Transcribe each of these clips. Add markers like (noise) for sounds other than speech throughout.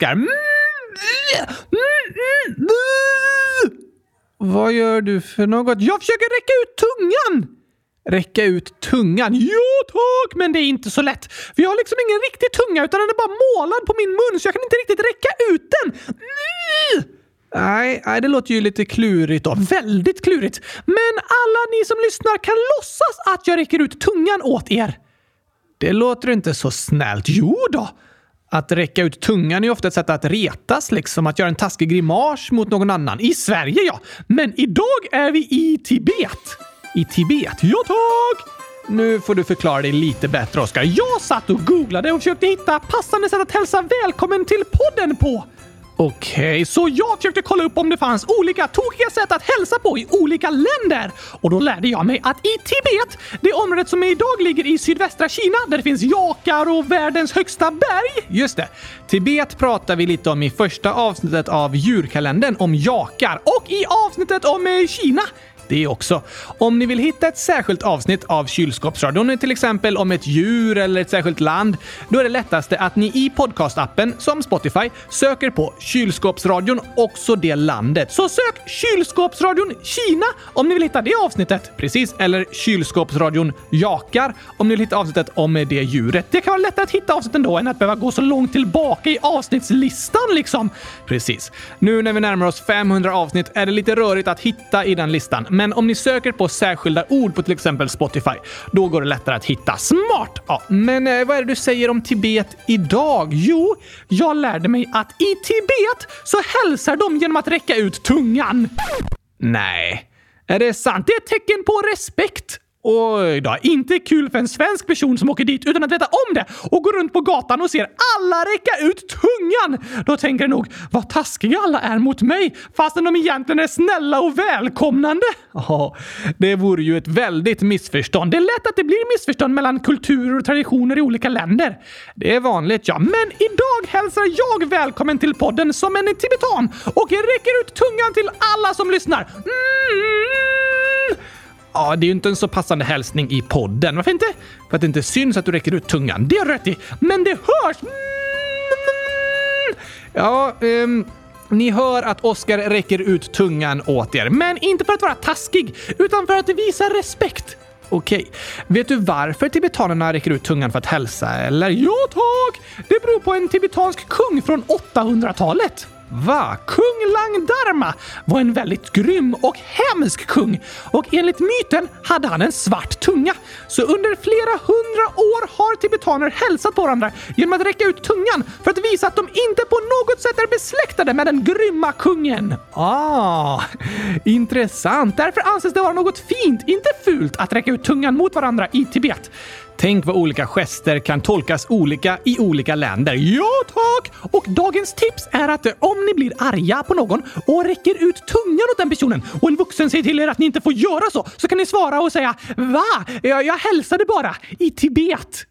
viskar. Mm, mm, mm, mm, Vad gör du för något? Jag försöker räcka ut tungan! Räcka ut tungan? Ja tack, men det är inte så lätt. Vi jag har liksom ingen riktig tunga utan den är bara målad på min mun så jag kan inte riktigt räcka ut den. Mm. Nej, nej, det låter ju lite klurigt då. Väldigt klurigt. Men alla ni som lyssnar kan låtsas att jag räcker ut tungan åt er. Det låter inte så snällt. Jo då. Att räcka ut tungan är ofta ett sätt att retas, liksom att göra en taskig grimas mot någon annan. I Sverige, ja. Men idag är vi i Tibet. I Tibet? Ja, tack! Nu får du förklara dig lite bättre, Oskar. Jag satt och googlade och försökte hitta passande sätt att hälsa välkommen till podden på. Okej, okay, så jag försökte kolla upp om det fanns olika tokiga sätt att hälsa på i olika länder. Och då lärde jag mig att i Tibet, det området som idag ligger i sydvästra Kina, där det finns jakar och världens högsta berg. Just det. Tibet pratar vi lite om i första avsnittet av djurkalendern om jakar och i avsnittet om eh, Kina det också. Om ni vill hitta ett särskilt avsnitt av Kylskåpsradion, till exempel om ett djur eller ett särskilt land, då är det lättaste att ni i podcastappen som Spotify söker på Kylskåpsradion, också det landet. Så sök Kylskåpsradion Kina om ni vill hitta det avsnittet. Precis. Eller Kylskåpsradion Jakar om ni vill hitta avsnittet om det djuret. Det kan vara lättare att hitta avsnitten då än att behöva gå så långt tillbaka i avsnittslistan liksom. Precis. Nu när vi närmar oss 500 avsnitt är det lite rörigt att hitta i den listan, men om ni söker på särskilda ord på till exempel Spotify, då går det lättare att hitta. Smart! Ja, men eh, vad är det du säger om Tibet idag? Jo, jag lärde mig att i Tibet så hälsar de genom att räcka ut tungan. Nej. Är det sant? Det är ett tecken på respekt. Oj då, inte kul för en svensk person som åker dit utan att veta om det och går runt på gatan och ser alla räcka ut tungan. Då tänker de nog vad taskiga alla är mot mig fastän de egentligen är snälla och välkomnande. (laughs) Ja, det vore ju ett väldigt missförstånd. Det är lätt att det blir missförstånd mellan kulturer och traditioner i olika länder. Det är vanligt, ja. Men idag hälsar jag välkommen till podden som en tibetan och räcker ut tungan till alla som lyssnar. Mm. Ja, det är ju inte en så passande hälsning i podden. Varför inte? För att det inte syns att du räcker ut tungan. Det har rätt i. Men det hörs! Mm. Ja, um, ni hör att Oscar räcker ut tungan åt er. Men inte för att vara taskig, utan för att visa respekt. Okej. Vet du varför tibetanerna räcker ut tungan för att hälsa, eller? Ja, tack! Det beror på en tibetansk kung från 800-talet. Va? Kung Langdarma var en väldigt grym och hemsk kung och enligt myten hade han en svart tunga. Så under flera hundra år har tibetaner hälsat på varandra genom att räcka ut tungan för att visa att de inte på något sätt är besläktade med den grymma kungen. Ah, intressant. Därför anses det vara något fint, inte fult, att räcka ut tungan mot varandra i Tibet. Tänk vad olika gester kan tolkas olika i olika länder. Ja, tack! Och dagens tips är att eh, om ni blir arga på någon och räcker ut tungan åt den personen och en vuxen säger till er att ni inte får göra så, så kan ni svara och säga “Va? Jag, jag hälsade bara i Tibet”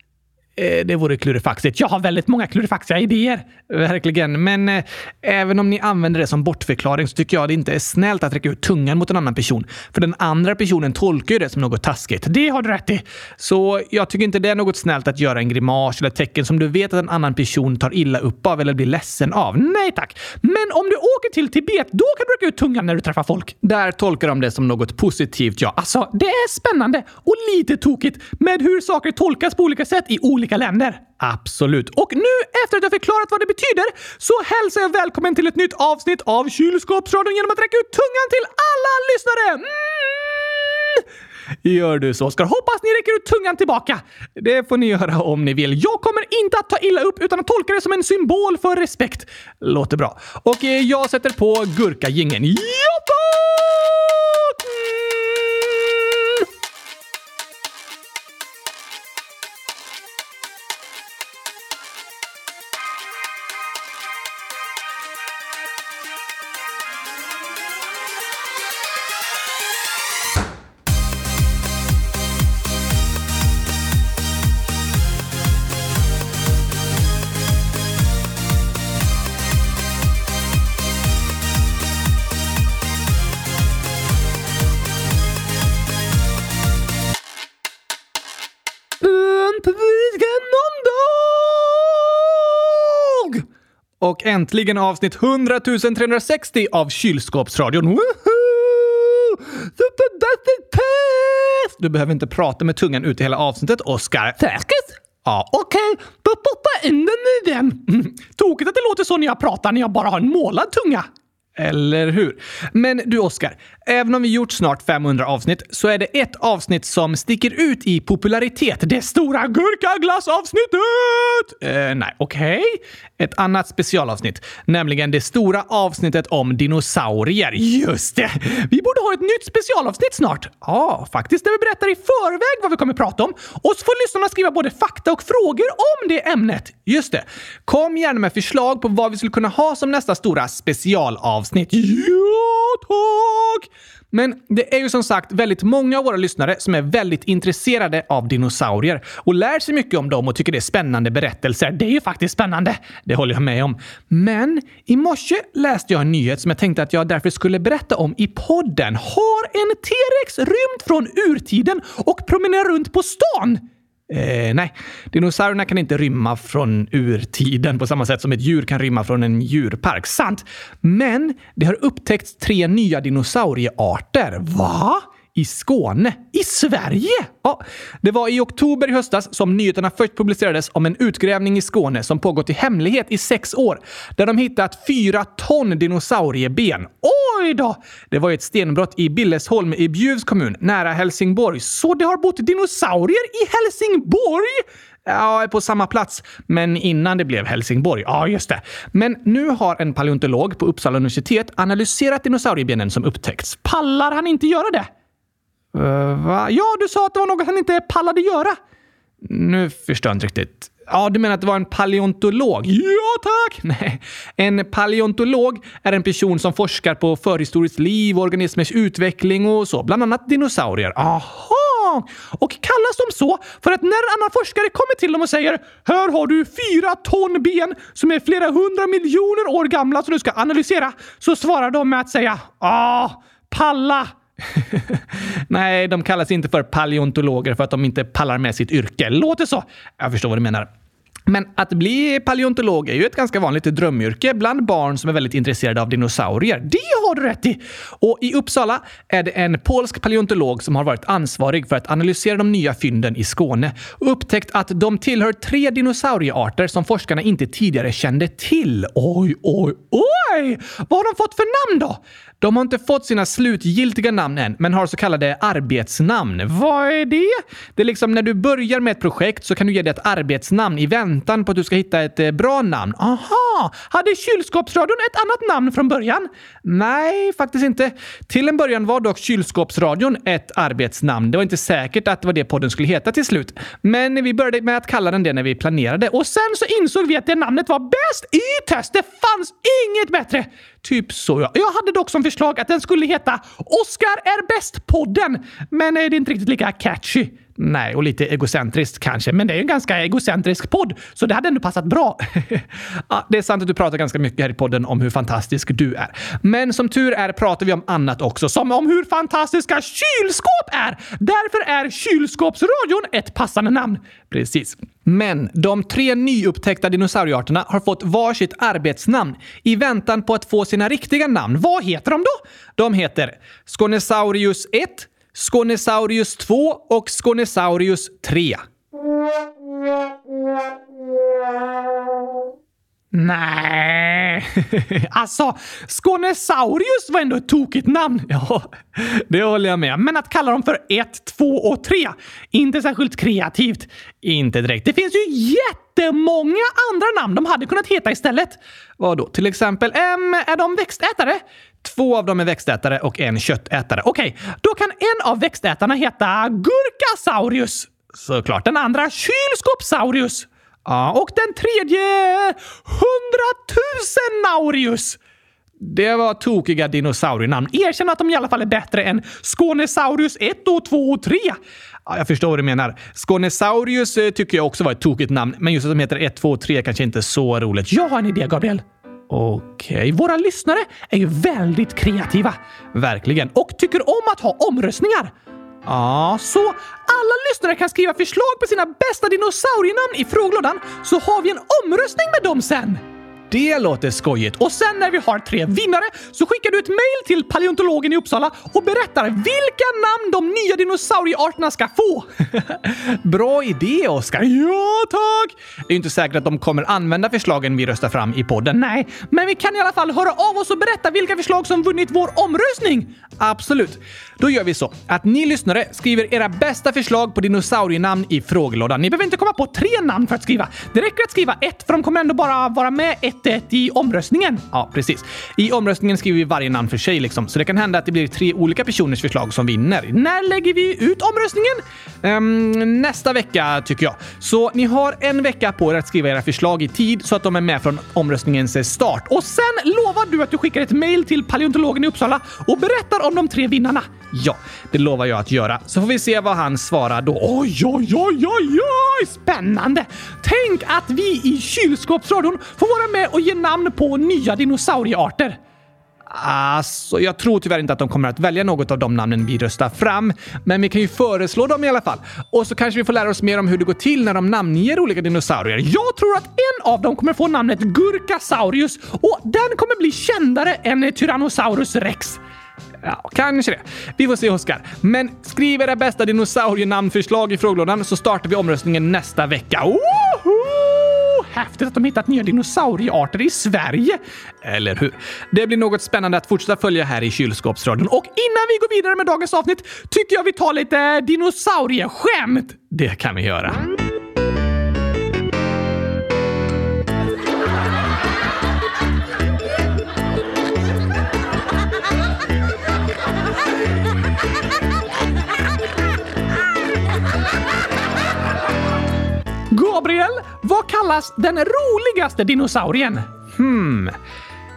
Eh, det vore klurifaxigt. Jag har väldigt många klurifaxiga idéer. Verkligen. Men eh, även om ni använder det som bortförklaring så tycker jag det inte är snällt att räcka ut tungan mot en annan person. För den andra personen tolkar ju det som något taskigt. Det har du rätt i. Så jag tycker inte det är något snällt att göra en grimas eller tecken som du vet att en annan person tar illa upp av eller blir ledsen av. Nej tack! Men om du åker till Tibet, då kan du räcka ut tungan när du träffar folk. Där tolkar de det som något positivt, ja. Alltså, det är spännande och lite tokigt med hur saker tolkas på olika sätt i olika länder. Absolut. Och nu efter att jag förklarat vad det betyder så hälsar jag välkommen till ett nytt avsnitt av Kylskåpsradion genom att räcka ut tungan till alla lyssnare! Mm! Gör du så, Oskar. Hoppas ni räcker ut tungan tillbaka. Det får ni göra om ni vill. Jag kommer inte att ta illa upp utan att tolka det som en symbol för respekt. Låter bra. Och eh, jag sätter på gurkagingen. Ja, Och äntligen avsnitt 100 360 av Kylskåpsradion. Woho! Du behöver inte prata med tungan ut i hela avsnittet, Oskar. Säkert? Ja, okej. Okay. Då poppar in den igen. Mm. Tokigt att det låter så när jag pratar när jag bara har en målad tunga. Eller hur? Men du Oskar, även om vi gjort snart 500 avsnitt så är det ett avsnitt som sticker ut i popularitet. Det stora gurkaglassavsnittet! Eh, nej, okej. Ett annat specialavsnitt, nämligen det stora avsnittet om dinosaurier. Just det! Vi borde ha ett nytt specialavsnitt snart. Ja, faktiskt där vi berättar i förväg vad vi kommer prata om och så får lyssnarna skriva både fakta och frågor om det ämnet. Just det. Kom gärna med förslag på vad vi skulle kunna ha som nästa stora specialavsnitt. Ja, tack! Men det är ju som sagt väldigt många av våra lyssnare som är väldigt intresserade av dinosaurier och lär sig mycket om dem och tycker det är spännande berättelser. Det är ju faktiskt spännande. Det håller jag med om. Men i morse läste jag en nyhet som jag tänkte att jag därför skulle berätta om i podden. Har en T-rex rymt från urtiden och promenerar runt på stan? Eh, nej, dinosaurierna kan inte rymma från urtiden på samma sätt som ett djur kan rymma från en djurpark. Sant! Men det har upptäckts tre nya dinosauriearter. Va? I Skåne? I Sverige? Ja, det var i oktober i höstas som nyheterna först publicerades om en utgrävning i Skåne som pågått i hemlighet i sex år, där de hittat fyra ton dinosaurieben. Oj då! Det var ett stenbrott i Billesholm i Bjuvs kommun, nära Helsingborg. Så det har bott dinosaurier i Helsingborg? Ja, på samma plats, men innan det blev Helsingborg. Ja, just det. Men nu har en paleontolog på Uppsala universitet analyserat dinosauriebenen som upptäckts. Pallar han inte göra det? Eh, va? Ja, du sa att det var något han inte pallade göra. Nu förstår jag inte riktigt. Ja, du menar att det var en paleontolog? Ja, tack! (laughs) Nej. En paleontolog är en person som forskar på förhistoriskt liv, organismers utveckling och så. Bland annat dinosaurier. Aha! Och kallas de så för att när en annan forskare kommer till dem och säger “Här har du fyra ton ben som är flera hundra miljoner år gamla som du ska analysera” så svarar de med att säga “Ah, palla” (laughs) Nej, de kallas inte för paleontologer för att de inte pallar med sitt yrke. Låter så. Jag förstår vad du menar. Men att bli paleontolog är ju ett ganska vanligt drömyrke bland barn som är väldigt intresserade av dinosaurier. Det har du rätt i! Och i Uppsala är det en polsk paleontolog som har varit ansvarig för att analysera de nya fynden i Skåne och upptäckt att de tillhör tre dinosauriearter som forskarna inte tidigare kände till. Oj, oj, oj! Vad har de fått för namn då? De har inte fått sina slutgiltiga namn än, men har så kallade arbetsnamn. Vad är det? Det är liksom när du börjar med ett projekt så kan du ge det ett arbetsnamn i väntan på att du ska hitta ett eh, bra namn. Aha! Hade kylskåpsradion ett annat namn från början? Nej, faktiskt inte. Till en början var dock kylskåpsradion ett arbetsnamn. Det var inte säkert att det var det podden skulle heta till slut. Men vi började med att kalla den det när vi planerade och sen så insåg vi att det namnet var bäst i test. Det fanns inget bättre! Typ så ja. Jag hade dock som förslag att den skulle heta Oscar är bäst-podden, men eh, det är inte riktigt lika catchy. Nej, och lite egocentriskt kanske, men det är ju en ganska egocentrisk podd, så det hade ändå passat bra. (laughs) ja, det är sant att du pratar ganska mycket här i podden om hur fantastisk du är. Men som tur är pratar vi om annat också, som om hur fantastiska kylskåp är! Därför är Kylskåpsradion ett passande namn. Precis. Men de tre nyupptäckta dinosauriearterna har fått varsitt arbetsnamn i väntan på att få sina riktiga namn. Vad heter de då? De heter Skånesaurius 1, Skånesaurius 2 och Skånesaurius 3. Nej, (laughs) alltså Skånesaurius var ändå ett tokigt namn. (laughs) Ja, det håller jag med. Men att kalla dem för 1, 2 och 3, inte särskilt kreativt. Inte direkt. Det finns ju jättemånga andra namn de hade kunnat heta istället. Vad då? Till exempel, äm, är de växtätare? Två av dem är växtätare och en köttätare. Okej, okay, då kan en av växtätarna heta Gurkasaurius. Såklart. Den andra Kylskåpsaurus. Ja, och den tredje... Hundratusennaurius! Det var tokiga dinosaurienamn. Erkänn att de i alla fall är bättre än Skånesaurus 1 och 2 och 3. Ja, jag förstår vad du menar. Skånesaurius eh, tycker jag också var ett tokigt namn, men just att de heter 1, 2 och 3 kanske inte är så roligt. Jag har en idé, Gabriel. Okej, okay. våra lyssnare är ju väldigt kreativa. Verkligen. Och tycker om att ha omröstningar. Ja, så alla lyssnare kan skriva förslag på sina bästa dinosaurienamn i frågelådan så har vi en omröstning med dem sen. Det låter skojigt. Och sen när vi har tre vinnare så skickar du ett mail till paleontologen i Uppsala och berättar vilka namn de nya dinosauriearterna ska få. (laughs) Bra idé, Oskar. Ja, tack! Det är ju inte säkert att de kommer använda förslagen vi röstar fram i podden. Nej, men vi kan i alla fall höra av oss och berätta vilka förslag som vunnit vår omröstning. Absolut. Då gör vi så att ni lyssnare skriver era bästa förslag på dinosaurienamn i frågelådan. Ni behöver inte komma på tre namn för att skriva. Det räcker att skriva ett, för de kommer ändå bara vara med ett, 1 i omröstningen. Ja, precis. I omröstningen skriver vi varje namn för sig, liksom. så det kan hända att det blir tre olika personers förslag som vinner. När lägger vi ut omröstningen? Um, nästa vecka, tycker jag. Så ni har en vecka på er att skriva era förslag i tid så att de är med från omröstningens start. Och sen lovar du att du skickar ett mejl till paleontologen i Uppsala och berättar om de tre vinnarna. Ja, det lovar jag att göra. Så får vi se vad han svarar då. Oj, oj, oj, oj, oj! Spännande! Tänk att vi i kylskåpsradion får vara med och ge namn på nya dinosauriearter. Alltså, jag tror tyvärr inte att de kommer att välja något av de namnen vi röstar fram, men vi kan ju föreslå dem i alla fall. Och så kanske vi får lära oss mer om hur det går till när de namnger olika dinosaurier. Jag tror att en av dem kommer få namnet Gurkasaurus och den kommer bli kändare än Tyrannosaurus rex. Ja, kanske det. Vi får se, Oskar. Men skriv era bästa dinosaurienamnförslag i frågelådan så startar vi omröstningen nästa vecka. Woho! Häftigt att de hittat nya dinosauriearter i Sverige! Eller hur? Det blir något spännande att fortsätta följa här i kylskåpsradion. Och innan vi går vidare med dagens avsnitt tycker jag vi tar lite dinosaurieskämt. Det kan vi göra. Vad kallas den roligaste dinosaurien? Hmm.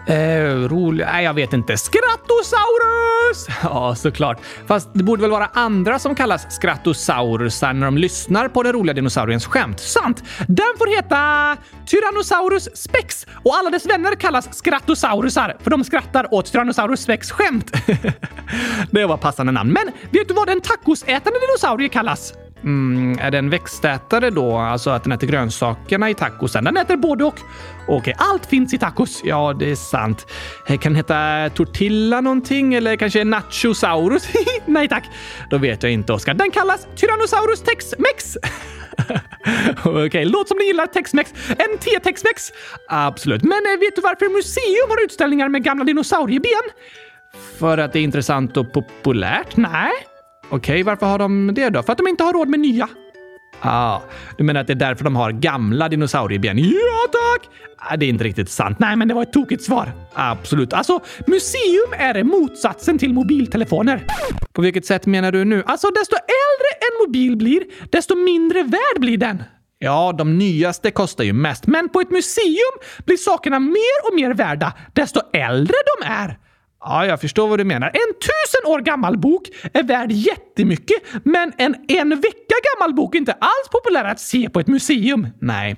Eh, rolig... Nej, jag vet inte. Skrattosaurus! (laughs) Ja, såklart. Fast det borde väl vara andra som kallas skrattosaurusar när de lyssnar på den roliga dinosauriens skämt. Sant! Den får heta Tyrannosaurus spex och alla dess vänner kallas skrattosaurusar för de skrattar åt Tyrannosaurus spex skämt. (laughs) det var passande namn. Men vet du vad en tacosätande dinosaurie kallas? Mm, är den växtätare då? Alltså att den äter grönsakerna i tacosen? Den äter både och. Okej, allt finns i tacos. Ja, det är sant. Eh, kan den heta tortilla någonting? Eller kanske nachosaurus? (laughs) Nej tack. Då vet jag inte, Oskar. Den kallas Tyrannosaurus tex-mex. (laughs) Okej, okay, låt som ni gillar Tex-Mex. En T-Tex-Mex? Absolut. Men eh, vet du varför museum har utställningar med gamla dinosaurieben? För att det är intressant och populärt? Nej. Okej, okay, varför har de det då? För att de inte har råd med nya. Ah, du menar att det är därför de har gamla dinosaurieben? Ja, tack! Ah, det är inte riktigt sant. Nej, men det var ett tokigt svar. Absolut. Alltså, museum är motsatsen till mobiltelefoner. På vilket sätt menar du nu? Alltså, desto äldre en mobil blir, desto mindre värd blir den. Ja, de nyaste kostar ju mest, men på ett museum blir sakerna mer och mer värda desto äldre de är. Ja, jag förstår vad du menar. En tusen år gammal bok är värd jättemycket, men en en vecka gammal bok är inte alls populär att se på ett museum. Nej.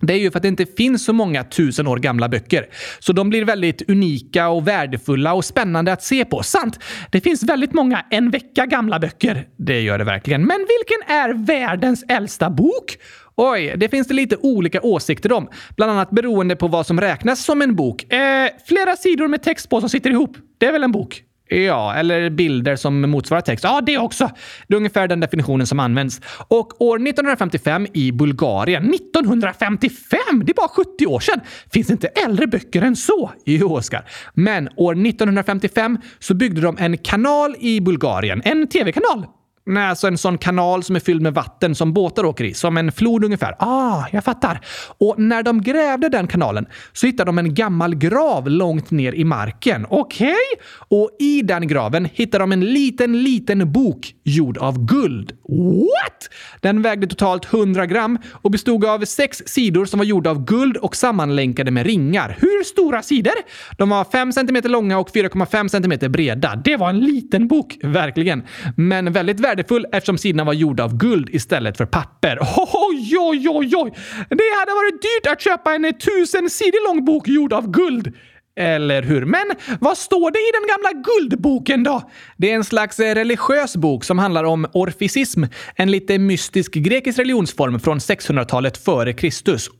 Det är ju för att det inte finns så många tusen år gamla böcker. Så de blir väldigt unika och värdefulla och spännande att se på. Sant! Det finns väldigt många en vecka gamla böcker. Det gör det verkligen. Men vilken är världens äldsta bok? Oj, det finns det lite olika åsikter om. Bland annat beroende på vad som räknas som en bok. Eh, flera sidor med text på som sitter ihop. Det är väl en bok? Ja, eller bilder som motsvarar text. Ja, det också. Det är ungefär den definitionen som används. Och år 1955 i Bulgarien. 1955? Det är bara 70 år sedan. Finns inte äldre böcker än så? Jo, Oskar. Men år 1955 så byggde de en kanal i Bulgarien. En tv-kanal. Nej, alltså en sån kanal som är fylld med vatten som båtar åker i. Som en flod ungefär. Ah, jag fattar. Och när de grävde den kanalen så hittade de en gammal grav långt ner i marken. Okej? Okay? Och i den graven hittade de en liten, liten bok gjord av guld. What? Den vägde totalt 100 gram och bestod av sex sidor som var gjorda av guld och sammanlänkade med ringar. Hur stora sidor? De var 5 cm långa och 4,5 cm breda. Det var en liten bok, verkligen. Men väldigt värdefull värdefull eftersom sidorna var gjorda av guld istället för papper. Oj, oj, oj, oj! Det hade varit dyrt att köpa en tusen sidor lång bok gjord av guld. Eller hur? Men vad står det i den gamla guldboken då? Det är en slags eh, religiös bok som handlar om orfisism, en lite mystisk grekisk religionsform från 600-talet före Kristus.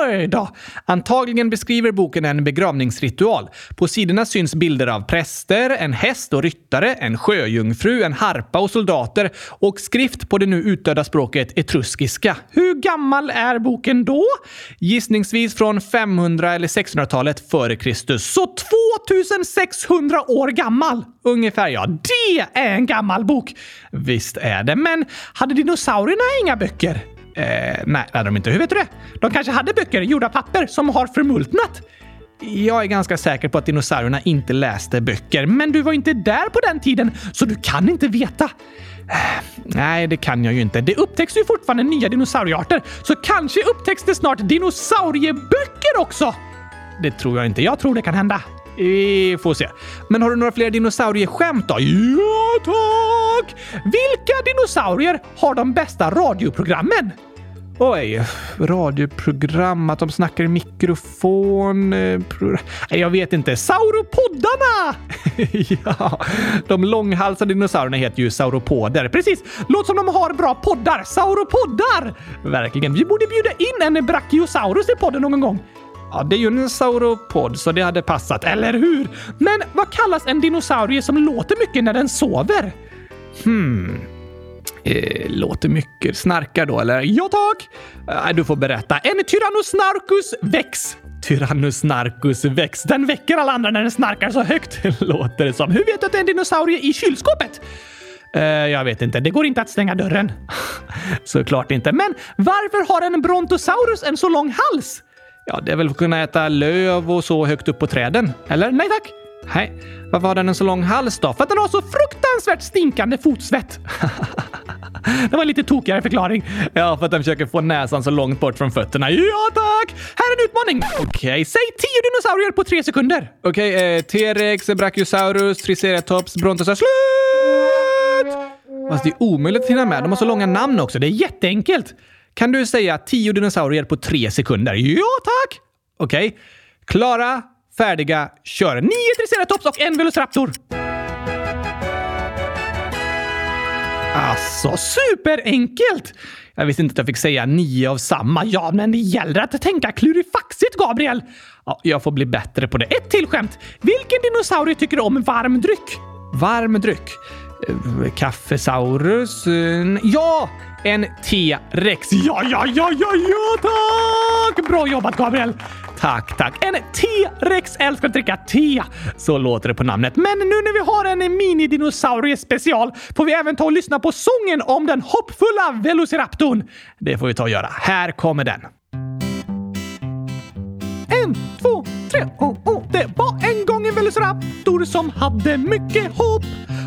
Oj då! Antagligen beskriver boken en begravningsritual. På sidorna syns bilder av präster, en häst och ryttare, en sjöjungfru, en harpa och soldater och skrift på det nu utdöda språket etruskiska. Hur gammal är boken då? Gissningsvis från 500 eller 600-talet före Kristus. Så 2600 år gammal! Ungefär ja. Det är en gammal bok! Visst är det, men hade dinosaurierna inga böcker? Eh, nej, det hade de inte. Hur vet du det? De kanske hade böcker gjorda av papper som har förmultnat. Jag är ganska säker på att dinosaurierna inte läste böcker, men du var inte där på den tiden, så du kan inte veta. Eh, nej, det kan jag ju inte. Det upptäcks ju fortfarande nya dinosauriearter, så kanske upptäcks det snart dinosaurieböcker också. Det tror jag inte. Jag tror det kan hända. Vi får se. Men har du några fler dinosaurieskämt då? Ja, tack! Vilka dinosaurier har de bästa radioprogrammen? Oj, radioprogram, att de snackar i mikrofon... Eh, jag vet inte. Sauropoddarna! (laughs) ja, de långhalsade dinosaurierna heter ju sauropoder. Precis! Låt som de har bra poddar. Sauropoddar! Verkligen. Vi borde bjuda in en brachiosaurus i podden någon gång. Ja, det är ju en sauropod, så det hade passat, eller hur? Men vad kallas en dinosaurie som låter mycket när den sover? Hmm. Eh, låter mycket. Snarkar då, eller? Ja, tack! Eh, du får berätta. En Tyrannosnarkus väx. Tyrannosnarkus väx. Den väcker alla andra när den snarkar så högt, (laughs) låter det som. Hur vet du att det är en dinosaurie i kylskåpet? Eh, jag vet inte. Det går inte att stänga dörren. (laughs) Såklart inte. Men varför har en Brontosaurus en så lång hals? Ja, det är väl för att kunna äta löv och så högt upp på träden. Eller? Nej tack. Nej. Varför har den en så lång hals då? För att den har så fruktansvärt stinkande fotsvett. (laughs) det var en lite tokigare förklaring. Ja, för att den försöker få näsan så långt bort från fötterna. Ja, tack! Här är en utmaning! Okej, okay. säg tio dinosaurier på tre sekunder. Okej, okay, eh, T-rex, Brachiosaurus, Triceratops, Brontosaurus. Slut! Fast det är omöjligt att hinna med. De har så långa namn också. Det är jätteenkelt. Kan du säga tio dinosaurier på tre sekunder? Ja, tack! Okej. Okay. Klara, färdiga, kör! Nio triceratops och en velociraptor! Alltså, superenkelt! Jag visste inte att jag fick säga nio av samma. Ja, men det gäller att tänka klurifaxigt, Gabriel. Ja, jag får bli bättre på det. Ett till skämt. Vilken dinosaurie tycker om varm dryck? Varm dryck? Eh, kaffesaurus? Eh, ja! En T-rex. Ja, ja, ja, ja, ja, tack! Bra jobbat, Gabriel! Tack, tack. En T-rex älskar att dricka te. Så låter det på namnet. Men nu när vi har en minidinosaurie special får vi även ta och lyssna på sången om den hoppfulla Velociraptorn. Det får vi ta och göra. Här kommer den. En, två, tre, oh, oh. Det var en gång en Velociraptor som hade mycket hopp.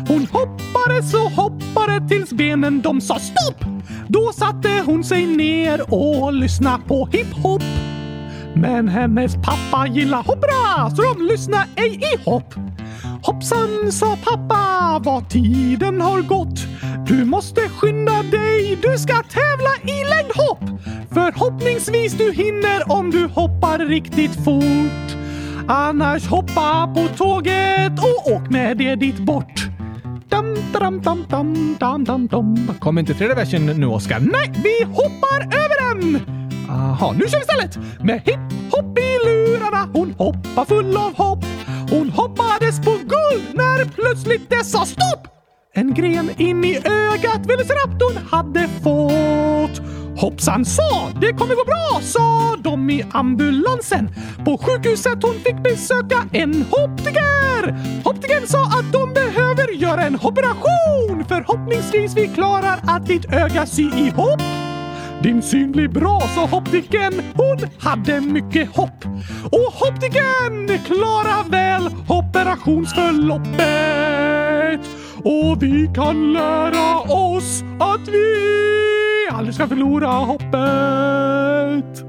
Hon hoppade så hoppade tills benen de sa stopp. Då satte hon sig ner och lyssnade på hiphop. Men hennes pappa gillar hoppra så de lyssnar ej i hopp. Hoppsan, sa pappa, vad tiden har gått. Du måste skynda dig, du ska tävla i längdhopp. Förhoppningsvis du hinner om du hoppar riktigt fort. Annars hoppa på tåget och åk med det dit bort. Dam, dam, dam, dam, dam, dam, dam. Kommer inte tredje versen nu, Oskar? Nej, vi hoppar över den! Aha, nu kör vi istället! Med hipp-hopp i lurarna, hon hoppar full av hopp. Hon hoppades på guld när plötsligt det sa stopp! En gren in i ögat Velociraptorn hade fått. Hoppsan sa, det kommer gå bra, sa de i ambulansen. På sjukhuset hon fick besöka en hopptiger. Hopptigern sa att de göra en operation. Förhoppningsvis vi klarar att ditt öga sy ihop. Din syn blir bra, sa optiken. Hon hade mycket hopp. Och optiken klarar väl operationsförloppet. Och vi kan lära oss att vi aldrig ska förlora hoppet.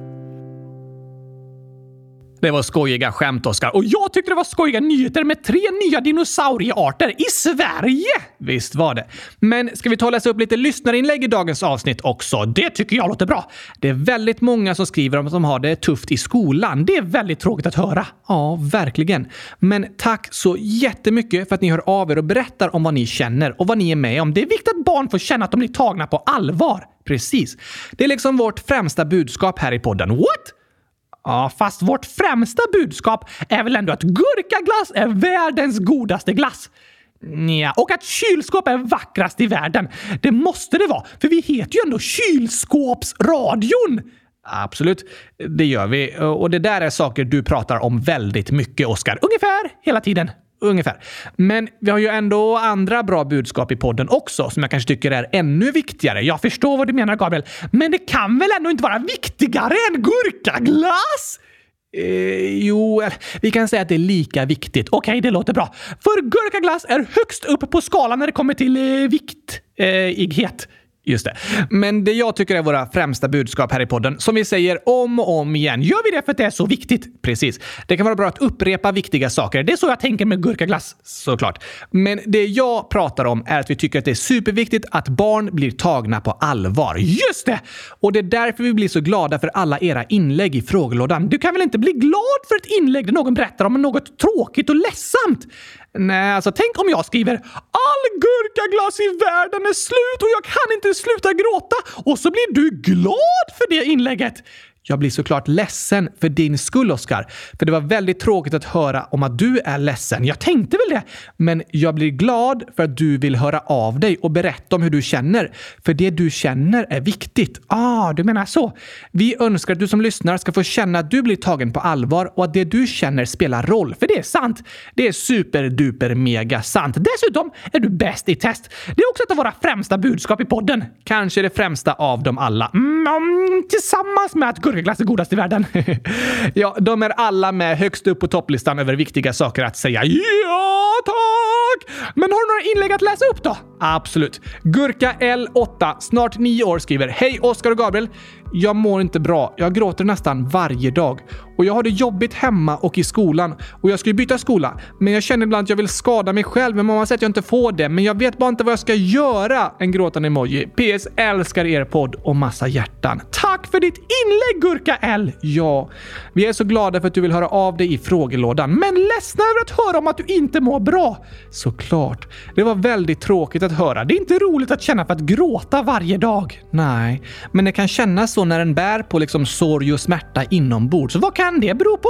Det var skojiga skämt, Oskar. Och jag tyckte det var skojiga nyheter med tre nya dinosauriearter i Sverige! Visst var det. Men ska vi ta och läsa upp lite lyssnarinlägg i dagens avsnitt också? Det tycker jag låter bra. Det är väldigt många som skriver om att de har det tufft i skolan. Det är väldigt tråkigt att höra. Ja, verkligen. Men tack så jättemycket för att ni hör av er och berättar om vad ni känner och vad ni är med om. Det är viktigt att barn får känna att de blir tagna på allvar. Precis. Det är liksom vårt främsta budskap här i podden. What? Ja, fast vårt främsta budskap är väl ändå att gurkaglass är världens godaste glass. Ja, och att kylskåp är vackrast i världen. Det måste det vara, för vi heter ju ändå Kylskåpsradion! Absolut, det gör vi. Och det där är saker du pratar om väldigt mycket, Oskar. Ungefär hela tiden. Ungefär. Men vi har ju ändå andra bra budskap i podden också som jag kanske tycker är ännu viktigare. Jag förstår vad du menar, Gabriel. Men det kan väl ändå inte vara viktigare än gurkaglass? Eh, jo, vi kan säga att det är lika viktigt. Okej, okay, det låter bra. För gurkaglass är högst upp på skalan när det kommer till eh, viktighet. Eh, Just det. Men det jag tycker är våra främsta budskap här i podden, som vi säger om och om igen. Gör vi det för att det är så viktigt? Precis. Det kan vara bra att upprepa viktiga saker. Det är så jag tänker med gurkaglass, såklart. Men det jag pratar om är att vi tycker att det är superviktigt att barn blir tagna på allvar. Just det! Och det är därför vi blir så glada för alla era inlägg i frågelådan. Du kan väl inte bli glad för ett inlägg där någon berättar om något tråkigt och ledsamt? Nej, alltså tänk om jag skriver “All gurkaglass i världen är slut och jag kan inte sluta gråta” och så blir du glad för det inlägget. Jag blir såklart ledsen för din skull, Oskar. För det var väldigt tråkigt att höra om att du är ledsen. Jag tänkte väl det. Men jag blir glad för att du vill höra av dig och berätta om hur du känner. För det du känner är viktigt. Ah, du menar så. Vi önskar att du som lyssnar ska få känna att du blir tagen på allvar och att det du känner spelar roll. För det är sant. Det är superduper mega sant. Dessutom är du bäst i test. Det är också ett av våra främsta budskap i podden. Kanske det främsta av dem alla. Mm, tillsammans med att gurkaglass är godast i världen. (laughs) ja, de är alla med högst upp på topplistan över viktiga saker att säga. Ja, tack! Men har du några inlägg att läsa upp då? Absolut. Gurka L8, snart nio år, skriver Hej Oskar och Gabriel. Jag mår inte bra. Jag gråter nästan varje dag. Och jag har det jobbigt hemma och i skolan. Och jag ska ju byta skola. Men jag känner ibland att jag vill skada mig själv. Men mamma säger att jag inte får det. Men jag vet bara inte vad jag ska göra. En gråtande emoji. PS. Älskar er podd och massa hjärtan. Tack för ditt inlägg Gurka L! Ja, vi är så glada för att du vill höra av dig i frågelådan. Men ledsna över att höra om att du inte mår bra. Såklart. Det var väldigt tråkigt att höra. Det är inte roligt att känna för att gråta varje dag. Nej, men det kan kännas så när en bär på liksom sorg och smärta inombords. Vad kan det bero på?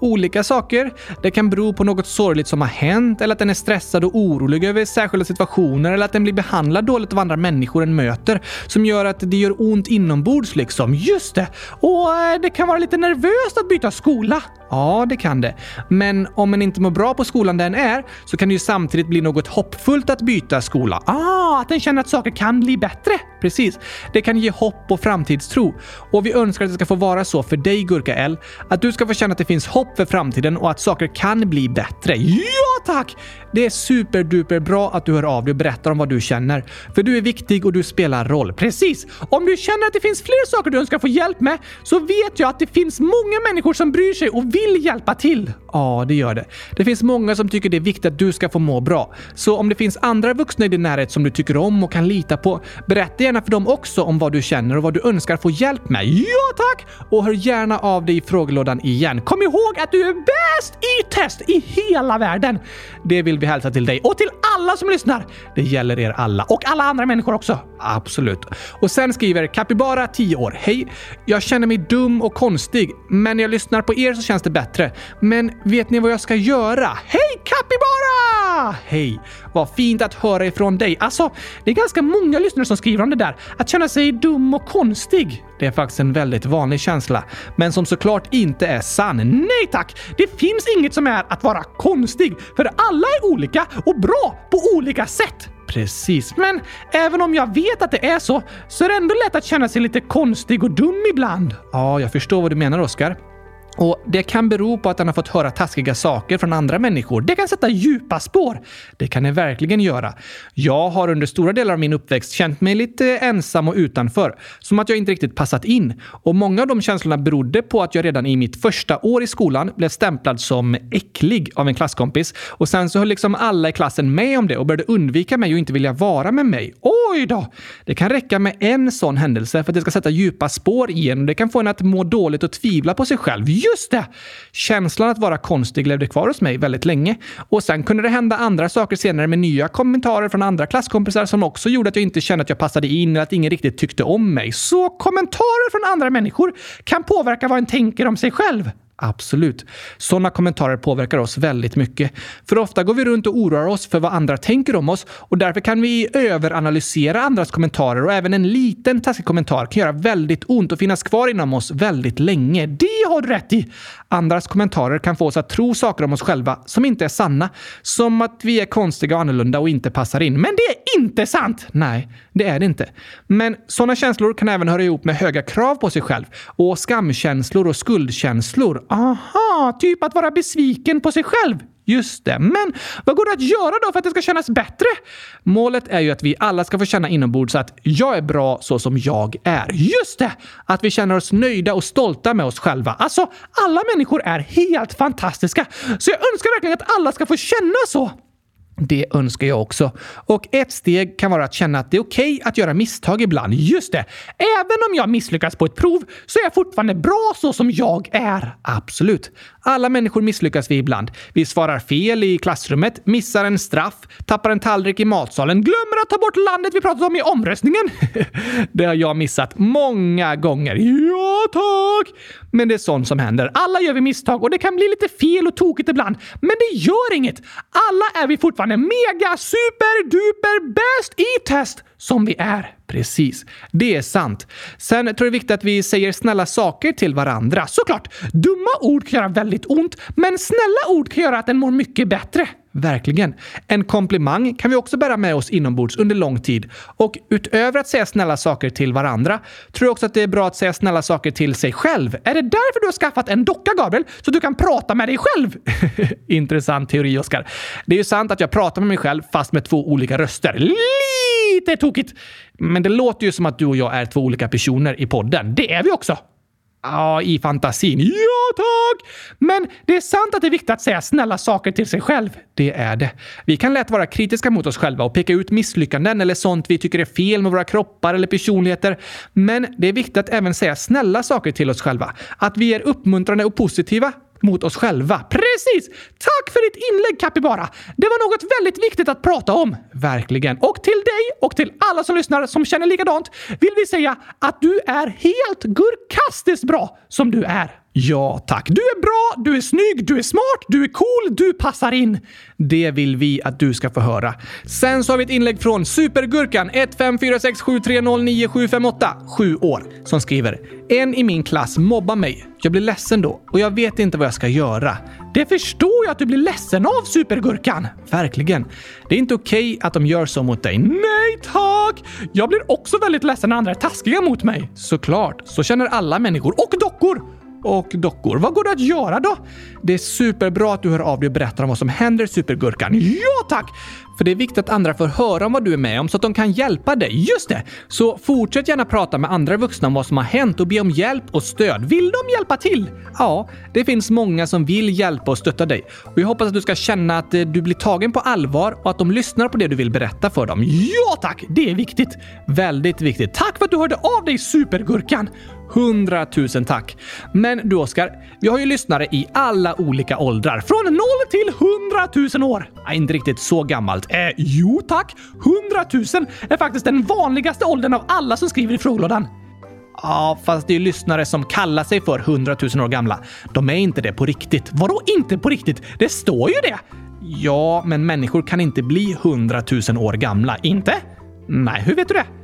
Olika saker. Det kan bero på något sorgligt som har hänt eller att den är stressad och orolig över särskilda situationer eller att den blir behandlad dåligt av andra människor den möter som gör att det gör ont inombords liksom. Just det! Och eh, det kan vara lite nervöst att byta skola. Ja, det kan det. Men om en inte mår bra på skolan där den är så kan det ju samtidigt bli något hoppfullt att byta skola. Ah, att den känner att saker kan bli bättre. Precis. Det kan ge hopp och framtidstro. Och vi önskar att det ska få vara så för dig, Gurka L. Att du ska få känna att det finns hopp för framtiden och att saker kan bli bättre. Ja, tack! Det är superduper bra att du hör av dig och berättar om vad du känner. För du är viktig och du spelar roll. Precis! Om du känner att det finns fler saker du önskar få hjälp med så vet jag att det finns många människor som bryr sig och vill hjälpa till. Ja, det gör det. Det finns många som tycker det är viktigt att du ska få må bra. Så om det finns andra vuxna i din närhet som du tycker om och kan lita på, berätta gärna för dem också om vad du känner och vad du önskar få hjälp med. Ja, tack! Och hör gärna av dig i frågelådan igen. Kom ihåg att du är bäst i test i hela världen! Det vill vi hälsa till dig och till alla som lyssnar. Det gäller er alla och alla andra människor också. Absolut. Och sen skriver Capybara 10 år. Hej! Jag känner mig dum och konstig, men när jag lyssnar på er så känns det bättre. Men vet ni vad jag ska göra? Hej Capybara! Hej! Vad fint att höra ifrån dig. Alltså, det är ganska många lyssnare som skriver om det där. Att känna sig dum och konstig. Det är faktiskt en väldigt vanlig känsla, men som såklart inte är sann. Nej tack! Det finns inget som är att vara konstig, för alla är olika och bra på olika sätt. Precis, men även om jag vet att det är så, så är det ändå lätt att känna sig lite konstig och dum ibland. Ja, jag förstår vad du menar, Oskar. Och Det kan bero på att han har fått höra taskiga saker från andra människor. Det kan sätta djupa spår. Det kan det verkligen göra. Jag har under stora delar av min uppväxt känt mig lite ensam och utanför. Som att jag inte riktigt passat in. Och Många av de känslorna berodde på att jag redan i mitt första år i skolan blev stämplad som äcklig av en klasskompis. Och Sen så höll liksom alla i klassen med om det och började undvika mig och inte vilja vara med mig. Oj då! Det kan räcka med en sån händelse för att det ska sätta djupa spår igen. Det kan få en att må dåligt och tvivla på sig själv Just det! Känslan att vara konstig levde kvar hos mig väldigt länge. Och sen kunde det hända andra saker senare med nya kommentarer från andra klasskompisar som också gjorde att jag inte kände att jag passade in eller att ingen riktigt tyckte om mig. Så kommentarer från andra människor kan påverka vad en tänker om sig själv. Absolut. Sådana kommentarer påverkar oss väldigt mycket. För ofta går vi runt och oroar oss för vad andra tänker om oss och därför kan vi överanalysera andras kommentarer och även en liten taskig kommentar kan göra väldigt ont och finnas kvar inom oss väldigt länge. Det har du rätt i! Andras kommentarer kan få oss att tro saker om oss själva som inte är sanna. Som att vi är konstiga och annorlunda och inte passar in. Men det är inte sant! Nej, det är det inte. Men sådana känslor kan även höra ihop med höga krav på sig själv och skamkänslor och skuldkänslor. Aha, typ att vara besviken på sig själv. Just det. Men vad går det att göra då för att det ska kännas bättre? Målet är ju att vi alla ska få känna inombords att jag är bra så som jag är. Just det! Att vi känner oss nöjda och stolta med oss själva. Alltså, alla människor är helt fantastiska. Så jag önskar verkligen att alla ska få känna så. Det önskar jag också. Och ett steg kan vara att känna att det är okej okay att göra misstag ibland. Just det! Även om jag misslyckas på ett prov så är jag fortfarande bra så som jag är. Absolut. Alla människor misslyckas vi ibland. Vi svarar fel i klassrummet, missar en straff, tappar en tallrik i matsalen, glömmer att ta bort landet vi pratade om i omröstningen. (laughs) det har jag missat många gånger. Ja, tack! Men det är sånt som händer. Alla gör vi misstag och det kan bli lite fel och tokigt ibland. Men det gör inget. Alla är vi fortfarande mega super duper bäst i test som vi är. Precis. Det är sant. Sen tror jag det är viktigt att vi säger snälla saker till varandra. Såklart! Dumma ord kan göra väldigt ont, men snälla ord kan göra att en mår mycket bättre. Verkligen. En komplimang kan vi också bära med oss inombords under lång tid. Och utöver att säga snälla saker till varandra tror jag också att det är bra att säga snälla saker till sig själv. Är det därför du har skaffat en docka, Gabriel? Så du kan prata med dig själv? (laughs) Intressant teori, Oskar. Det är ju sant att jag pratar med mig själv fast med två olika röster. Lite tokigt! Men det låter ju som att du och jag är två olika personer i podden. Det är vi också. Ja, i fantasin. Ja, tack! Men det är sant att det är viktigt att säga snälla saker till sig själv. Det är det. Vi kan lätt vara kritiska mot oss själva och peka ut misslyckanden eller sånt vi tycker är fel med våra kroppar eller personligheter. Men det är viktigt att även säga snälla saker till oss själva. Att vi är uppmuntrande och positiva mot oss själva. Precis! Tack för ditt inlägg Capybara! Det var något väldigt viktigt att prata om. Verkligen. Och till dig och till alla som lyssnar som känner likadant vill vi säga att du är helt gurkastiskt bra som du är. Ja, tack. Du är bra, du är snygg, du är smart, du är cool, du passar in. Det vill vi att du ska få höra. Sen så har vi ett inlägg från Supergurkan 15467309758, 7 år, som skriver “En i min klass mobbar mig. Jag blir ledsen då och jag vet inte vad jag ska göra. Det förstår jag att du blir ledsen av, Supergurkan! Verkligen. Det är inte okej okay att de gör så mot dig. Nej tack! Jag blir också väldigt ledsen när andra är taskiga mot mig. Såklart. Så känner alla människor och dockor och dockor. Vad går det att göra då? Det är superbra att du hör av dig och berättar om vad som händer Supergurkan. Ja tack! För det är viktigt att andra får höra om vad du är med om så att de kan hjälpa dig. Just det! Så fortsätt gärna prata med andra vuxna om vad som har hänt och be om hjälp och stöd. Vill de hjälpa till? Ja, det finns många som vill hjälpa och stötta dig. Och jag hoppas att du ska känna att eh, du blir tagen på allvar och att de lyssnar på det du vill berätta för dem. Ja tack! Det är viktigt. Väldigt viktigt. Tack för att du hörde av dig Supergurkan! Hundratusen tack! Men du Oskar, vi har ju lyssnare i alla olika åldrar. Från 0 till 100 000 år. Nej, inte riktigt så gammalt. Eh, jo tack! 100 000 är faktiskt den vanligaste åldern av alla som skriver i frågelådan. Ja, fast det är ju lyssnare som kallar sig för 100 000 år gamla. De är inte det på riktigt. Vadå inte på riktigt? Det står ju det! Ja, men människor kan inte bli 100 000 år gamla. Inte? Nej, hur vet du det?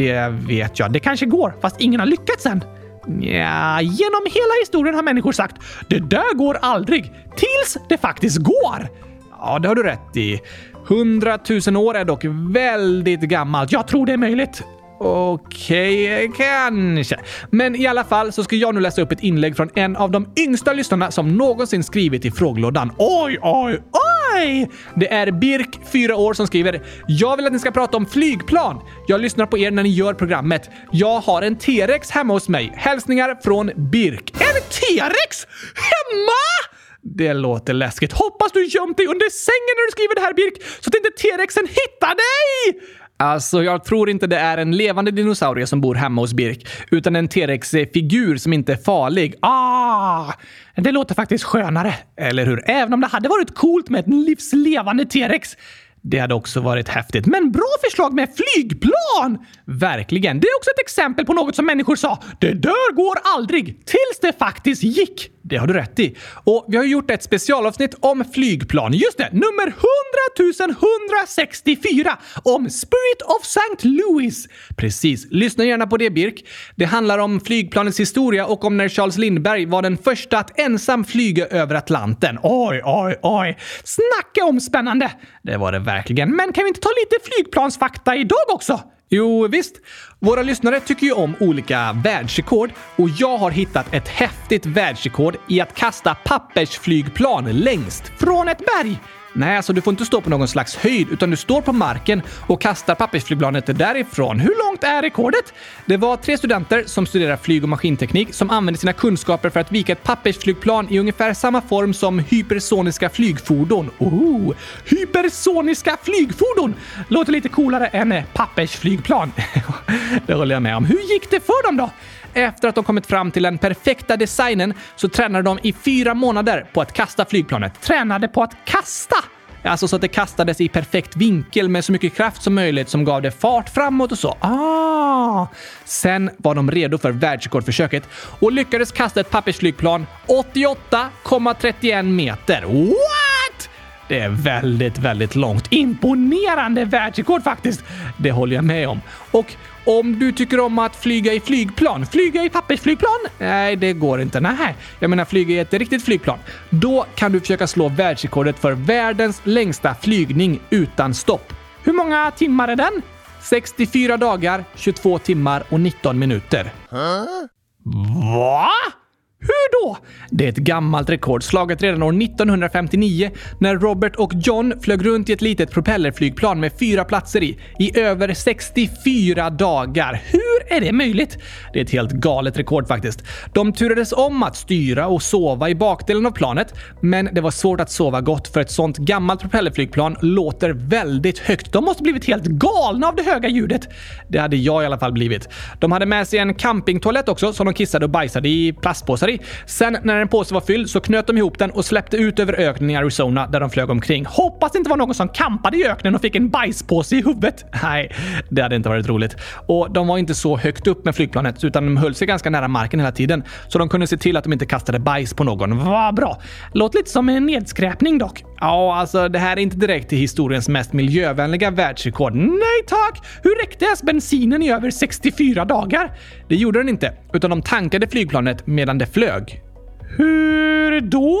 Det vet jag. Det kanske går, fast ingen har lyckats än. Ja, genom hela historien har människor sagt “Det där går aldrig” tills det faktiskt går. Ja, det har du rätt i. Hundratusen år är dock väldigt gammalt. Jag tror det är möjligt. Okej, okay, kanske. Men i alla fall så ska jag nu läsa upp ett inlägg från en av de yngsta lyssnarna som någonsin skrivit i frågelådan. Oj, oj, oj! Det är Birk, 4 år, som skriver “Jag vill att ni ska prata om flygplan. Jag lyssnar på er när ni gör programmet. Jag har en T-rex hemma hos mig. Hälsningar från Birk.” En T-rex? Hemma? Det låter läskigt. Hoppas du gömt dig under sängen när du skriver det här Birk, så att inte T-rexen hittar dig! Alltså, jag tror inte det är en levande dinosaurie som bor hemma hos Birk, utan en T-rex-figur som inte är farlig. Ah! Det låter faktiskt skönare, eller hur? Även om det hade varit coolt med ett livslevande T-rex. Det hade också varit häftigt. Men bra förslag med flygplan! Verkligen. Det är också ett exempel på något som människor sa “Det där går aldrig” tills det faktiskt gick. Det har du rätt i. Och vi har gjort ett specialavsnitt om flygplan. Just det, nummer 100 164 om Spirit of St. Louis. Precis. Lyssna gärna på det, Birk. Det handlar om flygplanets historia och om när Charles Lindbergh var den första att ensam flyga över Atlanten. Oj, oj, oj. Snacka om spännande! Det var det verkligen. Men kan vi inte ta lite flygplansfakta idag också? Jo, visst. Våra lyssnare tycker ju om olika världsrekord och jag har hittat ett häftigt världsrekord i att kasta pappersflygplan längst från ett berg. Nej, alltså du får inte stå på någon slags höjd, utan du står på marken och kastar pappersflygplanet därifrån. Hur långt är rekordet? Det var tre studenter som studerar flyg och maskinteknik som använde sina kunskaper för att vika ett pappersflygplan i ungefär samma form som hypersoniska flygfordon. Oh, hypersoniska flygfordon! Låter lite coolare än pappersflygplan. (laughs) det håller jag med om. Hur gick det för dem då? Efter att de kommit fram till den perfekta designen så tränade de i fyra månader på att kasta flygplanet. Tränade på att kasta? Alltså så att det kastades i perfekt vinkel med så mycket kraft som möjligt som gav det fart framåt och så. Ah! Sen var de redo för världsrekordförsöket och lyckades kasta ett pappersflygplan 88,31 meter. What? Det är väldigt, väldigt långt. Imponerande världsrekord faktiskt. Det håller jag med om. Och om du tycker om att flyga i flygplan, flyga i pappersflygplan? Nej, det går inte. Nej, jag menar flyga i ett riktigt flygplan. Då kan du försöka slå världsrekordet för världens längsta flygning utan stopp. Hur många timmar är den? 64 dagar, 22 timmar och 19 minuter. Huh? Va? Hur då? Det är ett gammalt rekord slaget redan år 1959 när Robert och John flög runt i ett litet propellerflygplan med fyra platser i, i över 64 dagar. Hur är det möjligt? Det är ett helt galet rekord faktiskt. De turades om att styra och sova i bakdelen av planet, men det var svårt att sova gott för ett sånt gammalt propellerflygplan låter väldigt högt. De måste blivit helt galna av det höga ljudet. Det hade jag i alla fall blivit. De hade med sig en campingtoalett också som de kissade och bajsade i plastpåsar i. Sen när en påse var fylld så knöt de ihop den och släppte ut över öknen i Arizona där de flög omkring. Hoppas det inte var någon som kampade i öknen och fick en bajspåse i huvudet. (laughs) Nej, det hade inte varit roligt. Och de var inte så högt upp med flygplanet utan de höll sig ganska nära marken hela tiden. Så de kunde se till att de inte kastade bajs på någon. Vad bra! Låter lite som en nedskräpning dock. Ja, alltså det här är inte direkt till historiens mest miljövänliga världsrekord. Nej tack! Hur räckte ens bensinen i över 64 dagar? Det gjorde den inte, utan de tankade flygplanet medan det flög. Hur då?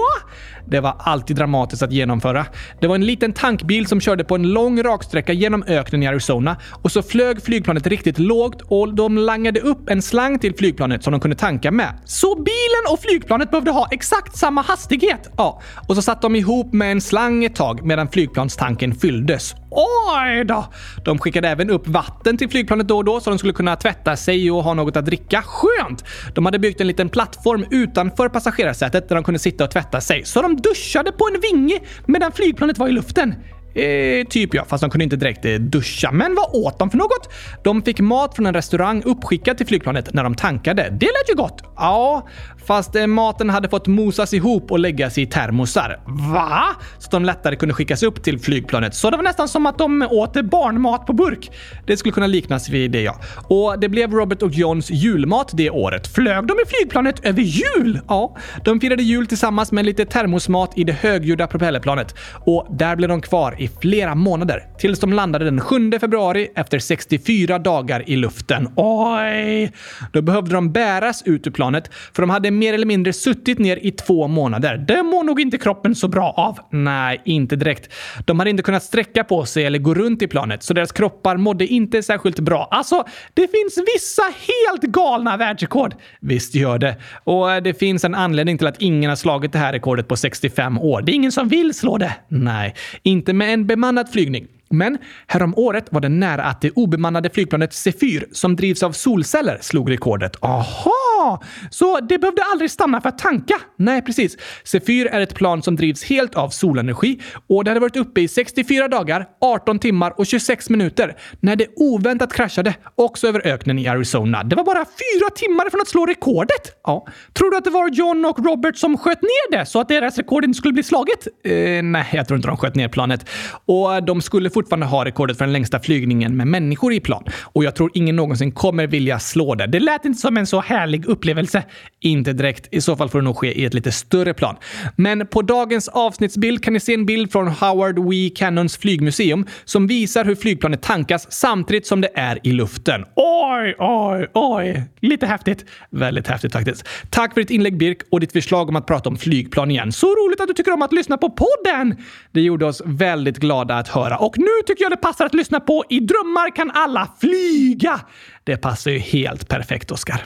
Det var alltid dramatiskt att genomföra. Det var en liten tankbil som körde på en lång raksträcka genom öknen i Arizona och så flög flygplanet riktigt lågt och de langade upp en slang till flygplanet som de kunde tanka med. Så bilen och flygplanet behövde ha exakt samma hastighet? Ja, och så satt de ihop med en slang ett tag medan flygplanstanken fylldes. Oj då! De skickade även upp vatten till flygplanet då och då så de skulle kunna tvätta sig och ha något att dricka. Skönt! De hade byggt en liten plattform utanför passagerarsätet där de kunde sitta och tvätta sig. Så de duschade på en vinge medan flygplanet var i luften. Eh, typ ja, fast de kunde inte direkt eh, duscha. Men vad åt de för något? De fick mat från en restaurang uppskickad till flygplanet när de tankade. Det lät ju gott! Ja, fast eh, maten hade fått mosas ihop och läggas i termosar. Va? Så de lättare kunde skickas upp till flygplanet. Så det var nästan som att de åt barnmat på burk. Det skulle kunna liknas vid det ja. Och det blev Robert och Johns julmat det året. Flög de i flygplanet över jul? Ja, de firade jul tillsammans med lite termosmat i det högljudda propellerplanet. Och där blev de kvar i flera månader tills de landade den 7 februari efter 64 dagar i luften. Oj! Då behövde de bäras ut ur planet för de hade mer eller mindre suttit ner i två månader. Det mår nog inte kroppen så bra av. Nej, inte direkt. De hade inte kunnat sträcka på sig eller gå runt i planet, så deras kroppar mådde inte särskilt bra. Alltså, det finns vissa helt galna världsrekord. Visst gör det. Och eh, det finns en anledning till att ingen har slagit det här rekordet på 65 år. Det är ingen som vill slå det. Nej, inte med en bemannad flygning. Men häromåret var det nära att det obemannade flygplanet Sefyr som drivs av solceller slog rekordet. Aha! Så det behövde aldrig stanna för att tanka? Nej, precis. Sefyr är ett plan som drivs helt av solenergi och det hade varit uppe i 64 dagar, 18 timmar och 26 minuter när det oväntat kraschade också över öknen i Arizona. Det var bara fyra timmar från att slå rekordet! Ja. Tror du att det var John och Robert som sköt ner det så att deras rekord inte skulle bli slaget? Eh, nej, jag tror inte de sköt ner planet. Och de skulle få fortfarande ha rekordet för den längsta flygningen med människor i plan. Och jag tror ingen någonsin kommer vilja slå det. Det lät inte som en så härlig upplevelse. Inte direkt. I så fall får det nog ske i ett lite större plan. Men på dagens avsnittsbild kan ni se en bild från Howard W. Cannons flygmuseum som visar hur flygplanet tankas samtidigt som det är i luften. Oj, oj, oj! Lite häftigt. Väldigt häftigt faktiskt. Tack för ditt inlägg Birk och ditt förslag om att prata om flygplan igen. Så roligt att du tycker om att lyssna på podden! Det gjorde oss väldigt glada att höra. Och nu nu tycker jag det passar att lyssna på I drömmar kan alla flyga. Det passar ju helt perfekt, Oskar.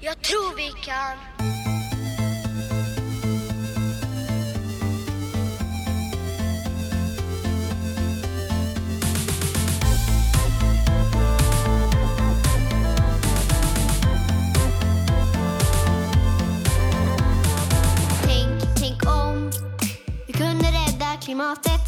Jag tror vi kan. Tänk, tänk om vi kunde rädda klimatet.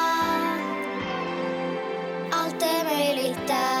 Möjligt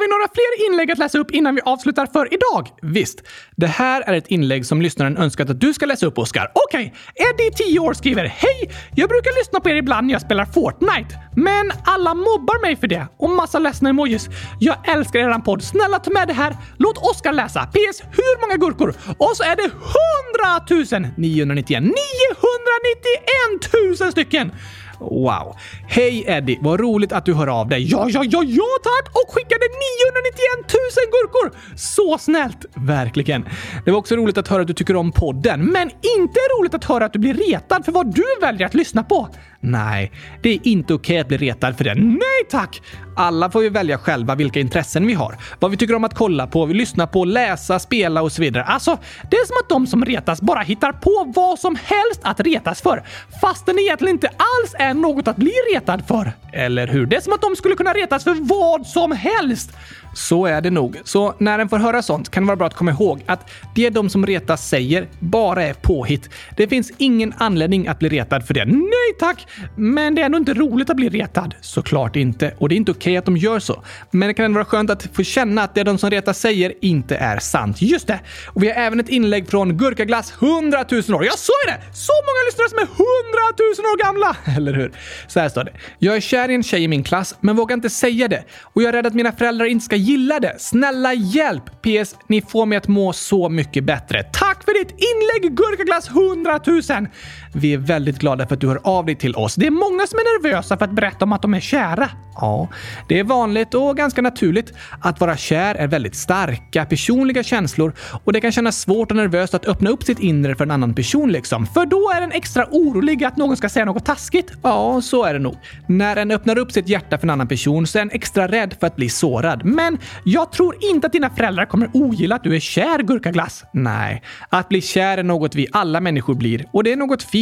vi några fler inlägg att läsa upp innan vi avslutar för idag? Visst. Det här är ett inlägg som lyssnaren önskat att du ska läsa upp, Oskar. Okej. Eddie, 10 år, skriver Hej! Jag brukar lyssna på er ibland när jag spelar Fortnite. Men alla mobbar mig för det och massa ledsna emojis. Jag älskar eran podd. Snälla ta med det här. Låt Oskar läsa. PS. Hur många gurkor? Och så är det 100 991. 991 000 stycken! Wow. Hej Eddie, vad roligt att du hör av dig. Ja, ja, ja, ja tack! Och skickade 991 000 gurkor! Så snällt! Verkligen. Det var också roligt att höra att du tycker om podden, men inte roligt att höra att du blir retad för vad du väljer att lyssna på. Nej, det är inte okej att bli retad för det. Nej tack! Alla får ju välja själva vilka intressen vi har. Vad vi tycker om att kolla på, vi lyssnar på, läsa, spela och så vidare. Alltså, det är som att de som retas bara hittar på vad som helst att retas för. Fastän det egentligen inte alls är något att bli retad för. Eller hur? Det är som att de skulle kunna retas för vad som helst. Så är det nog. Så när en får höra sånt kan det vara bra att komma ihåg att det de som retas säger bara är påhitt. Det finns ingen anledning att bli retad för det. Nej tack! Men det är ändå inte roligt att bli retad. Såklart inte. Och det är inte okej okay att de gör så. Men det kan ändå vara skönt att få känna att det de som retas säger inte är sant. Just det! Och vi har även ett inlägg från Gurkaglass 100 000 år. Jag sa ju det! Så många lyssnare som är 100 000 år gamla! (laughs) Eller hur? Så här står det. Jag är kär i en tjej i min klass, men vågar inte säga det. Och jag är rädd att mina föräldrar inte ska gillar det. Snälla hjälp! PS. Ni får mig att må så mycket bättre. Tack för ditt inlägg Gurkaglass 100 000! Vi är väldigt glada för att du hör av dig till oss. Det är många som är nervösa för att berätta om att de är kära. Ja, det är vanligt och ganska naturligt. Att vara kär är väldigt starka, personliga känslor och det kan kännas svårt och nervöst att öppna upp sitt inre för en annan person liksom. För då är den extra orolig att någon ska säga något taskigt. Ja, så är det nog. När en öppnar upp sitt hjärta för en annan person så är en extra rädd för att bli sårad. Men jag tror inte att dina föräldrar kommer ogilla att du är kär, Gurkaglass. Nej, att bli kär är något vi alla människor blir och det är något fint.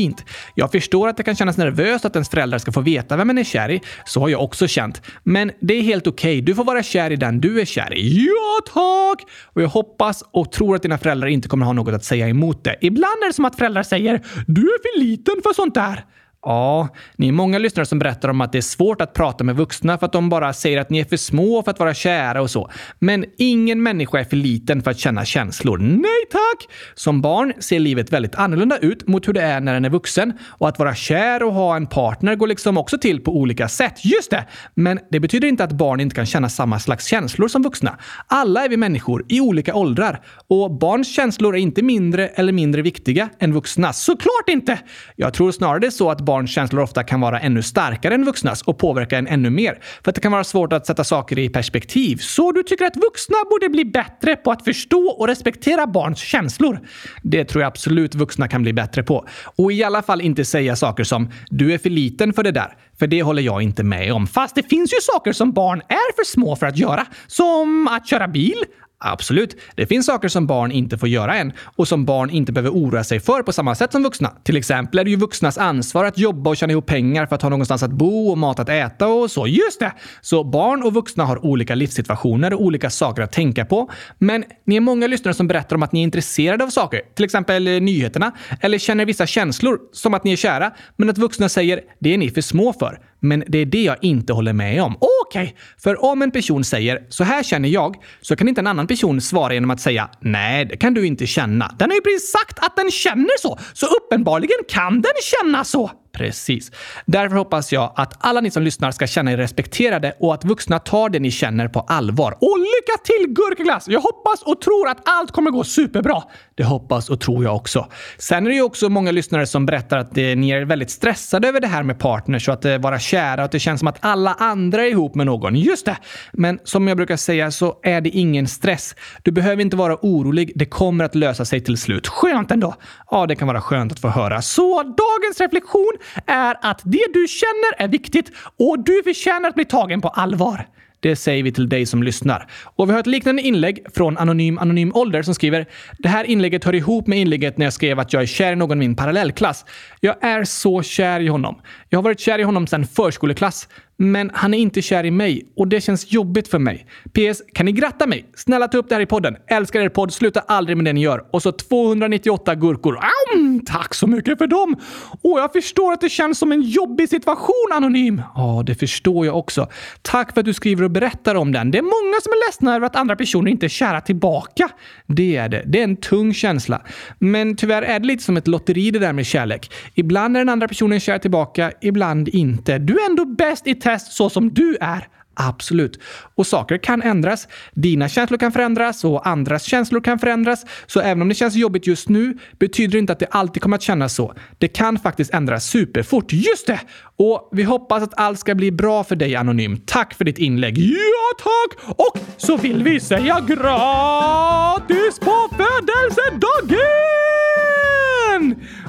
Jag förstår att det kan kännas nervöst att ens föräldrar ska få veta vem man är kär i. Så har jag också känt. Men det är helt okej. Okay. Du får vara kär i den du är kär i. Ja, tack! Och jag hoppas och tror att dina föräldrar inte kommer ha något att säga emot det. Ibland är det som att föräldrar säger “Du är för liten för sånt där”. Ja, ni är många lyssnare som berättar om att det är svårt att prata med vuxna för att de bara säger att ni är för små för att vara kära och så. Men ingen människa är för liten för att känna känslor. Nej tack! Som barn ser livet väldigt annorlunda ut mot hur det är när en är vuxen. Och att vara kär och ha en partner går liksom också till på olika sätt. Just det! Men det betyder inte att barn inte kan känna samma slags känslor som vuxna. Alla är vi människor i olika åldrar. Och barns känslor är inte mindre eller mindre viktiga än vuxna. Såklart inte! Jag tror snarare det är så att barns känslor ofta kan vara ännu starkare än vuxnas och påverka en ännu mer. För att det kan vara svårt att sätta saker i perspektiv. Så du tycker att vuxna borde bli bättre på att förstå och respektera barns känslor? Det tror jag absolut vuxna kan bli bättre på. Och i alla fall inte säga saker som “du är för liten för det där”. För det håller jag inte med om. Fast det finns ju saker som barn är för små för att göra. Som att köra bil, Absolut, det finns saker som barn inte får göra än och som barn inte behöver oroa sig för på samma sätt som vuxna. Till exempel är det ju vuxnas ansvar att jobba och tjäna ihop pengar för att ha någonstans att bo och mat att äta och så. Just det! Så barn och vuxna har olika livssituationer och olika saker att tänka på. Men ni är många lyssnare som berättar om att ni är intresserade av saker, till exempel eh, nyheterna, eller känner vissa känslor, som att ni är kära, men att vuxna säger “det är ni för små för”. Men det är det jag inte håller med om. Okej, okay. för om en person säger “så här känner jag” så kan inte en annan person svara genom att säga “nej, det kan du inte känna”. Den har ju precis sagt att den känner så, så uppenbarligen kan den känna så. Precis. Därför hoppas jag att alla ni som lyssnar ska känna er respekterade och att vuxna tar det ni känner på allvar. Och lycka till Gurkaglass! Jag hoppas och tror att allt kommer gå superbra. Det hoppas och tror jag också. Sen är det ju också många lyssnare som berättar att eh, ni är väldigt stressade över det här med partners och att eh, vara kära och att det känns som att alla andra är ihop med någon. Just det! Men som jag brukar säga så är det ingen stress. Du behöver inte vara orolig. Det kommer att lösa sig till slut. Skönt ändå! Ja, det kan vara skönt att få höra. Så dagens reflektion är att det du känner är viktigt och du förtjänar att bli tagen på allvar. Det säger vi till dig som lyssnar. Och vi har ett liknande inlägg från Anonym Anonym Ålder som skriver “Det här inlägget hör ihop med inlägget när jag skrev att jag är kär i någon i min parallellklass. Jag är så kär i honom. Jag har varit kär i honom sedan förskoleklass. Men han är inte kär i mig och det känns jobbigt för mig. PS. Kan ni gratta mig? Snälla ta upp det här i podden. Älskar er podd. Sluta aldrig med det ni gör. Och så 298 gurkor. Aum, tack så mycket för dem! Och jag förstår att det känns som en jobbig situation, Anonym. Ja, det förstår jag också. Tack för att du skriver och berättar om den. Det är många som är ledsna över att andra personer inte är kära tillbaka. Det är det. Det är en tung känsla. Men tyvärr är det lite som ett lotteri det där med kärlek. Ibland är den andra personen kär tillbaka, ibland inte. Du är ändå bäst i test så som du är. Absolut. Och saker kan ändras. Dina känslor kan förändras och andras känslor kan förändras. Så även om det känns jobbigt just nu betyder det inte att det alltid kommer att kännas så. Det kan faktiskt ändras superfort. Just det! Och vi hoppas att allt ska bli bra för dig Anonym. Tack för ditt inlägg. Ja, tack! Och så vill vi säga gratis på födelsedagen!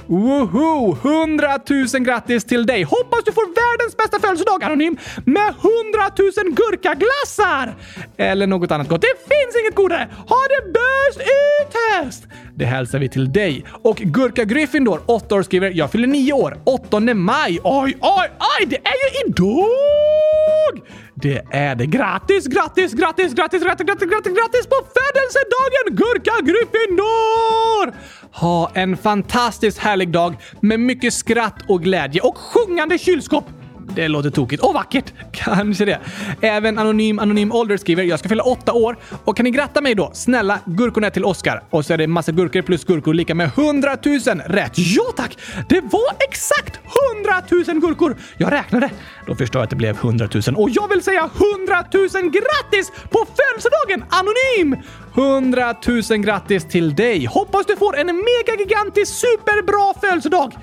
Woho! 100 000 grattis till dig! Hoppas du får världens bästa födelsedag Anonym med 100 000 gurkaglassar! Eller något annat gott. Det finns inget godare! Ha det bäst i test! Det hälsar vi till dig. Och Gurka Gryffindor, 8 år, skriver “Jag fyller 9 år, 8 maj. Oj, oj, oj! Det är ju idag! Det är det. Grattis, grattis, grattis, grattis, grattis, grattis, grattis, grattis på födelsedagen Gurka Gryffindor! Ha en fantastiskt härlig dag med mycket skratt och glädje och sjungande kylskåp. Det låter tokigt och vackert. (laughs) Kanske det. Även Anonym Anonym Ålder skriver “Jag ska fylla åtta år och kan ni gratta mig då? Snälla, gurkorna till Oscar.” Och så är det massa gurkor plus gurkor lika med 100 000 rätt. Ja tack! Det var exakt 100 000 gurkor! Jag räknade. Då förstår jag att det blev 100 000 och jag vill säga 100 000 grattis på födelsedagen Anonym! 100 000 grattis till dig! Hoppas du får en mega gigantisk superbra födelsedag!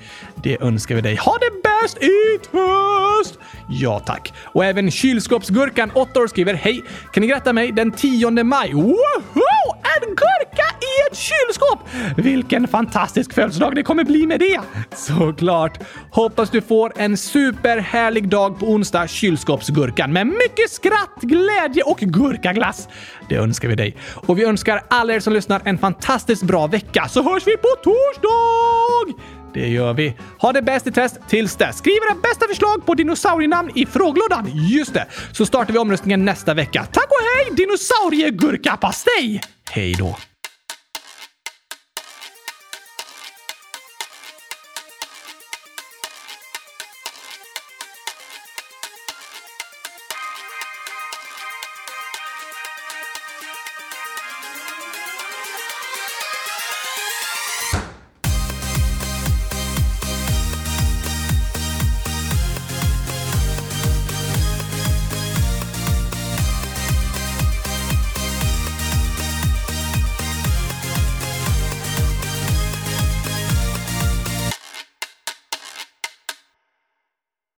Det önskar vi dig. Ha det bäst i höst! Ja tack. Och även kylskåpsgurkan 8 år skriver Hej! Kan ni gratta mig den 10 maj? Woho! En gurka i ett kylskåp! Vilken fantastisk födelsedag det kommer bli med det! Såklart. Hoppas du får en superhärlig dag på onsdag, kylskåpsgurkan, med mycket skratt, glädje och gurkaglass. Det önskar vi dig. Och vi önskar alla er som lyssnar en fantastiskt bra vecka, så hörs vi på torsdag! Det gör vi. Ha det bäst i test tills dess. Skriv era bästa förslag på dinosaurienamn i frågelådan. Just det. Så startar vi omröstningen nästa vecka. Tack och hej dinosauriegurkapastej! Hej då!